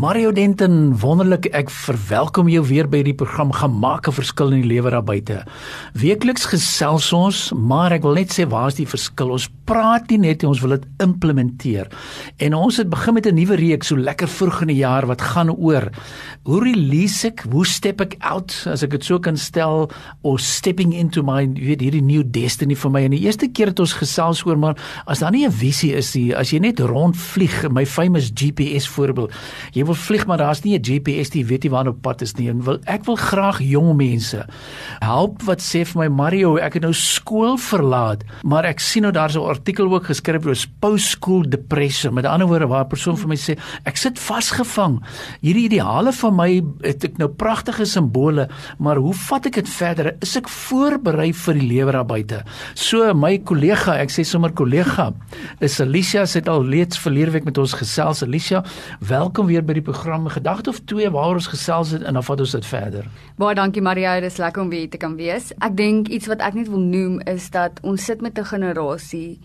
Mario Denton, wonderlik ek verwelkom jou weer by die program Gemaak 'n verskil in die lewe daar buite. Weekliks gesels ons, maar ek wil net sê waar is die verskil? Ons praat nie net ons wil dit implementeer. En ons het begin met 'n nuwe reeks so lekker vroeg in die jaar wat gaan oor hoe release ek, hoe step ek out as ek dit so kan stel of stepping into my weet hierdie new destiny vir my. En die eerste keer het ons gesels oor maar as daar nie 'n visie is nie, as jy net rondvlieg, my famous GPS voorbeeld. Jy wil vlieg maar daar's nie 'n GPS nie, weet jy waar op pad is nie. En wil ek wil graag jong mense help wat sê vir my Mario, ek het nou skool verlaat, maar ek sien nou daar's 'n artikel ook geskryf oor post school depression. Met ander woorde waar 'n persoon vir my sê, ek sit vasgevang. Hierdie ideale van my het ek nou pragtige simbole, maar hoe vat ek dit verder? Is ek voorberei vir die lewe daar buite? So my kollega, ek sê sommer kollega, is Alicia het al reeds verlede week met ons gesels. Alicia, welkom weer by die program gedagte of twee waar ons gesels het en dan vat ons dit verder. Baie dankie Maria, dis lekker om weer te kan wees. Ek dink iets wat ek net wil noem is dat ons sit met 'n generasie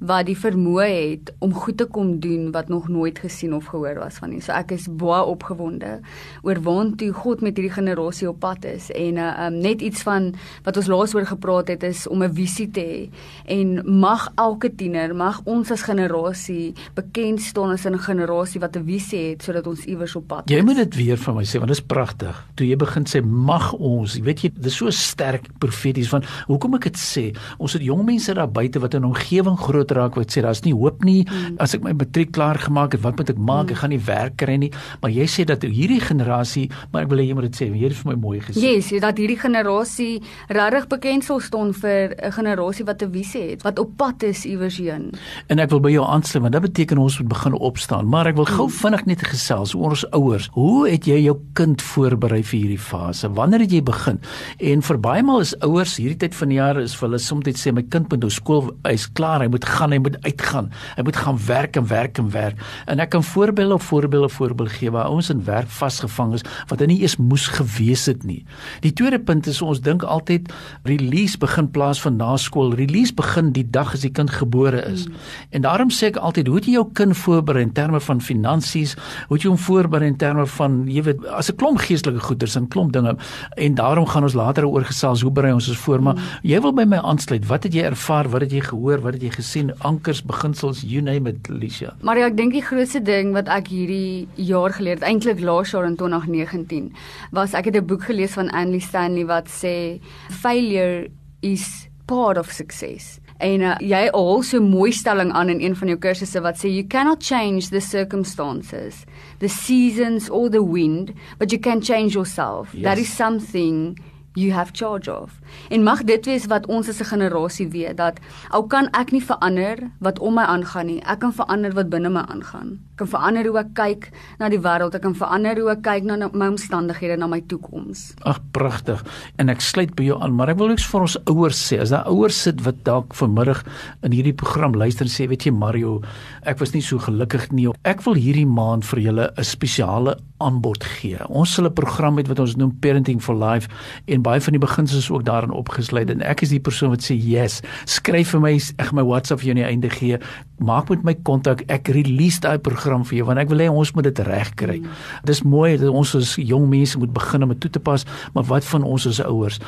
wat die vermoë het om goed te kom doen wat nog nooit gesien of gehoor was van nie. So ek is baie opgewonde oor waantoe God met hierdie generasie op pad is en uh, um, net iets van wat ons laas oor gepraat het is om 'n visie te hê en mag elke tiener, mag ons as generasie bekend staan as 'n generasie wat 'n visie het sodat ons iewers op pad is. Jy moet dit weer van my sê want dit is pragtig. Toe jy begin sê mag ons, weet jy, dis so sterk profeties van hoekom ek dit sê. Ons het jong mense daar buite wat in omgewing groot raak wat sê daar's nie hoop nie. Mm. As ek my matriek klaar gemaak het, wat moet ek maak? Mm. Ek gaan nie werk kry nie. Maar jy sê dat hierdie generasie, maar ek wil hê jy moet dit sê, jy het vir my mooi gesê. Yes, dat hierdie generasie regtig bekend sal staan vir 'n generasie wat 'n visie het, wat op pad is iewers heen. En ek wil by jou aansluit want dit beteken ons moet begin opstaan. Maar ek wil gou mm. vinnig net gesels oor ons ouers. Hoe het jy jou kind voorberei vir hierdie fase? Wanneer het jy begin? En vir baie maal is ouers hierdie tyd van die jaar is vir hulle soms net sê my kind moet nou skool, hy's klaar, hy moet gaan, hy moet uitgaan. Hy moet gaan werk en werk en werk. En ek kan voorbeelde op voorbeelde voorbeeld gee waar ouens in werk vasgevang is wat hulle nie eens moes gewees het nie. Die tweede punt is ons dink altyd release begin plaas van na skool. Release begin die dag as die kind gebore is. Mm. En daarom sê ek altyd, hoe jy jou kind voorberei in terme van finansies? Hoe jy hom voorberei in terme van jy weet as 'n klomp geestelike goeders en klomp dinge en daarom gaan ons later oor gesels hoe berei ons ons voor maar mm. jy wil by my aansluit. Wat het jy ervaar? Wat het jy gehoor? Wat het jy gesien? Ankers beginsels you name it Alicia. Maar ja, ek dink die grootste ding wat ek hierdie jaar geleer het, eintlik laas jaar in 2019, was ek het 'n boek gelees van Annie Stanley wat sê failure is part of success. En uh, jy al so mooi stelling aan in een van jou kursusse wat sê you cannot change the circumstances, the seasons or the wind, but you can change yourself. Yes. That is something you have charge of. En mag dit wees wat ons as 'n generasie weet dat ou kan ek nie verander wat om my aangaan nie. Ek kan verander wat binne my aangaan. Ek kan verander hoe ek kyk na die wêreld. Ek kan verander hoe ek kyk na my omstandighede, na my toekoms. Ag pragtig. En ek sluit by jou aan, maar ek wil ook vir ons ouers sê, as daar ouers sit wat dalk vanmiddag in hierdie program luister en sê, weet jy Mario, ek was nie so gelukkig nie. Ek wil hierdie maand vir julle 'n spesiale aanbod gee. Ons sal 'n program hê wat ons noem Parenting for Life en baie van die beginsels ook daarin opgesluit en ek is die persoon wat sê yes. Skryf vir my, ek my WhatsApp vir jou aan die einde gee. Maak met my kontak. Ek release daai program vir jou want ek wil hê ons moet dit regkry. Mm. Dis mooi dat ons as jong mense moet begin om dit toe te pas, maar wat van ons as ouers?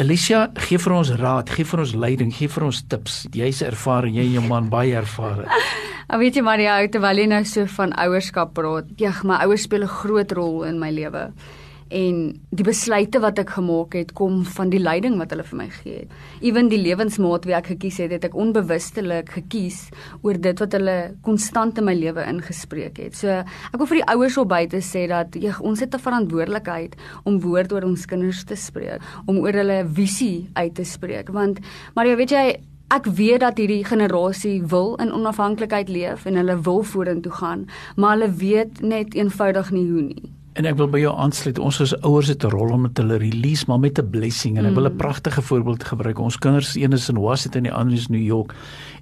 Alicia, gee vir ons raad, gee vir ons leiding, gee vir ons tips. Jy's ervare, jy en jou man baie ervare. Ek weet jy Maria, terwyl jy nou so van ouerskap praat, ja, my ouers speel 'n groot rol in my lewe. En die besluite wat ek gemaak het, kom van die leiding wat hulle vir my gee het. Ewen die lewensmaat wie ek gekies het, het ek onbewustelik gekies oor dit wat hulle konstant in my lewe ingespreek het. So ek wil vir die ouers op buite sê dat jy, ons het 'n verantwoordelikheid om woord oor ons kinders te spreek, om oor hulle visie uit te spreek, want maar jy weet jy Ek weet dat hierdie generasie wil in onafhanklikheid leef en hulle wil vorentoe gaan, maar hulle weet net eenvoudig nie hoe nie. En ek wil by jou aansluit. Ons as ouers het 'n rol om met hulle release maar met 'n blessing en ek wil 'n pragtige voorbeeld gebruik. Ons kinders, een is in Washington en die ander is New York.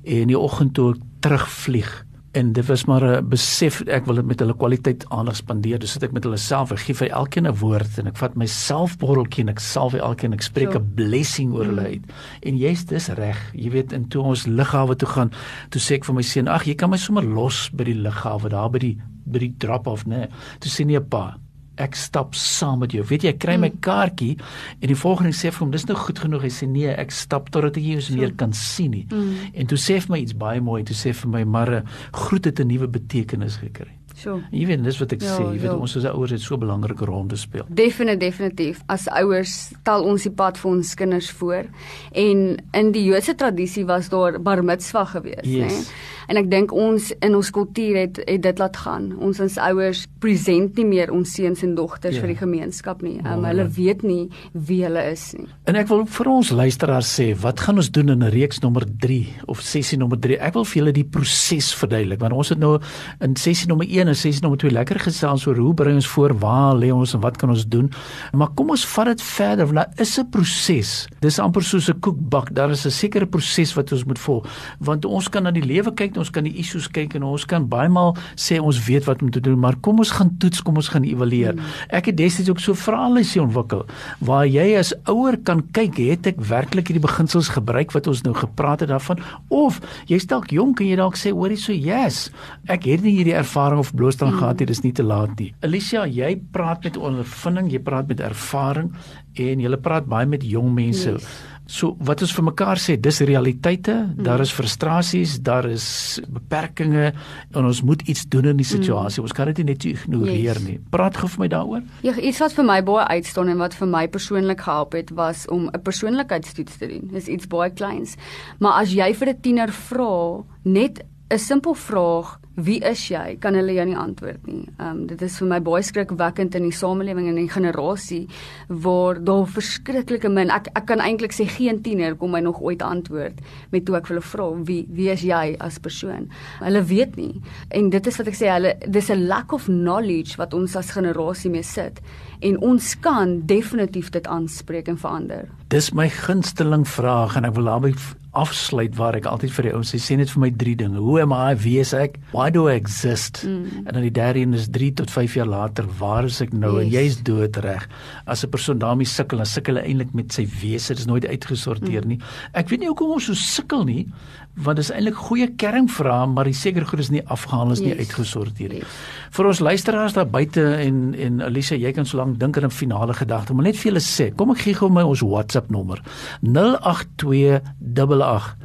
En die oggend toe ek terugvlieg en dit was maar 'n besef ek wil dit met hulle kwaliteit aandag spandeer. Dus sit ek met hulle self, ek gee vir elkeen 'n woord en ek vat myself borreltjie en ek salf elkeen ek spreek 'n Sure. blessing oor hulle uit. En jy's dis reg. Jy weet, en toe ons lughawe toe gaan, toe sê ek vir my seun, "Ag, jy kan my sommer los by die lughawe daar by die by die drop off, né?" Toe sê nee, pa, ek stap saam met jou. Weet jy, ek kry my kaartjie en die volgende sê vir hom, "Dis nou goed genoeg." Hy sê, "Nee, ek stap totdat ek jou eens meer kan sien nie." En toe sê hy vir my iets baie mooi. Toe sê hy vir my, "Maar 'n groet het 'n nuwe betekenis gekry." So. Jy weet, dis wat ek Ja, sê. Jy weet, ja. ons as ouers het so 'n belangrike rol om te speel. Definitief definitief. As ouers stel ons die pad vir ons kinders voor. En in die Joodse tradisie was daar bar mitzvah gewees, Yes. né? En ek dink ons in ons kultuur het het dit laat gaan. Ons as ouers present nie meer ons seuns en dogters Ja. vir die gemeenskap nie. Um, Wonderlik. hulle weet nie wie hulle is nie. En ek wil vir ons luisteraars sê, wat gaan ons doen in reeks nommer 3 of sessie nommer 3? Ek wil vir julle die proses verduidelik want ons het nou in sessie nommer 1 en sessie nommer 2 lekker gesels oor hoe bring ons voor, waar lê ons en wat kan ons doen? Maar kom ons vat dit verder. want Daar is 'n proses. Dis amper soos 'n koekbak. Daar is 'n sekere proses wat ons moet volg. Want ons kan na die lewe kyk, ons kan die issues kyk en ons kan baie maal sê ons weet wat om te doen, maar kom ons gaan toets, kom ons gaan evalueer. Ek het destyds ook so vraelysie ontwikkel waar jy as ouer kan kyk, het ek werklik hierdie beginsels gebruik wat ons nou gepraat het daarvan of jy's dalk jonk en jy dalk sê hoorie so yes, ek het nie hierdie ervaring of blootstelling gehad nie, dis nie te laat nie. Alicia, jy praat met ondervinding, jy praat met ervaring en jy praat baie met jong mense. Yes. So wat ons vir mekaar sê, dis realiteite, daar is frustrasies, daar is beperkings en ons moet iets doen in die situasie. Ons kan dit nie net ignoreer Yes. nie. Praat gou vir my daaroor. Ja, iets wat vir my baie uitstaan en wat vir my persoonlik gehelp het was om 'n persoonlikheidstoets te doen. Dis iets baie kleins. Maar as jy vir 'n tiener vra net 'n simpel vraag, wie is jy? Kan hulle jou nie antwoord nie. Ehm um, dit is vir my baie skrikwekkend in die samelewing en in die generasie waar daar verskriklike min ek ek kan eintlik sê geen tiener kom my nog ooit antwoord met toe ek hulle vra wie wie is jy as persoon. Hulle weet nie. En dit is wat ek sê hulle dis 'n lack of knowledge wat ons as generasie mee sit en ons kan definitief dit aanspreek en verander. Dis my gunsteling vraag en ek wil daarmee afsluit waar ek altyd vir die ouens sê sê net vir my drie dinge. Hoe am I? Wie is ek? Why do I exist? Mm. En dan die derde een is 3 tot 5 jaar later, waar is ek nou? Yes. En jy's doodreg. As 'n persoon daarmee sukkel, dan sukkel hy eintlik met sy wese. Dit is nooit uitgesorteer mm. nie. Ek weet nie hoekom ons so sukkel nie, want dit is eintlik goeie kernvrae, maar die seker goed is nie afgehandel is nie Yes. uitgesorteer nie. Yes. Vir ons luisteraars daar buite en en Alicia, jy kan so lank dink aan 'n finale gedagte, maar net vir julle sê, kom ek gee gou my ons WhatsApp nommer. 08288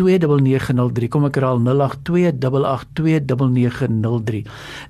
29903 kom ek herhaal 0828829903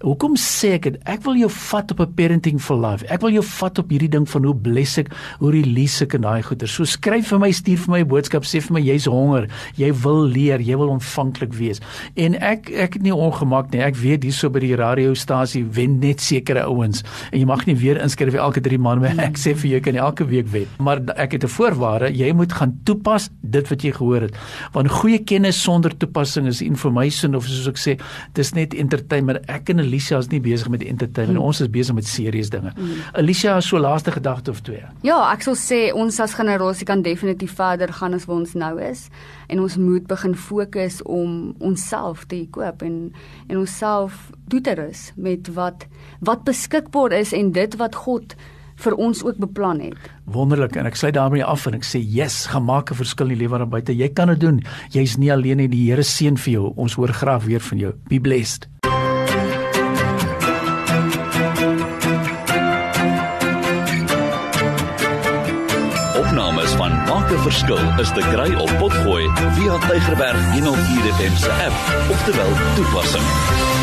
Hoekom sê ek dit? Ek wil jou vat op 'n parenting for life. Ek wil jou vat op hierdie ding van hoe bless ek, hoe release ek en daai goeie. So skryf vir my, stuur vir my 'n boodskap, sê vir my jy's honger, jy wil leer, jy wil ontvanklik wees. En ek ek het nie ongemak nie. Ek weet hierso by die radiostasie wen net sekere ouens en jy mag nie weer inskryf elke 3 maande maar ek sê vir jou kan elke week wen. Maar ek het 'n voorwaarde, jy moet gaan toepas dit wat jy gehoor het. Want goeie kennis sonder toepassing is information of soos ek sê, dis net entertainment. Ek en Alicia is nie besig met entertainment. Hmm. Ons is besig met serieus dinge. Hmm. Alicia, so laaste gedagte of twee. Ja, ek sal sê ons as generasie kan definitief verder gaan as waar ons nou is en ons moet begin fokus om onsself te koop en en onsself toe te rus met wat wat beskikbaar is en dit wat God vir ons ook beplan het. Wonderlik en ek sluit daarmee af en ek sê yes, gaan maak 'n verskil in die lewe daar buite. Jy kan dit doen. Jy's nie alleen nie. Die Here seën vir jou. Ons hoor graag weer van jou. Be blessed. Opnames van Maak 'n Verskil is te kry op Potgooi via Tygerberg 104 FM se app of te wel toepassing.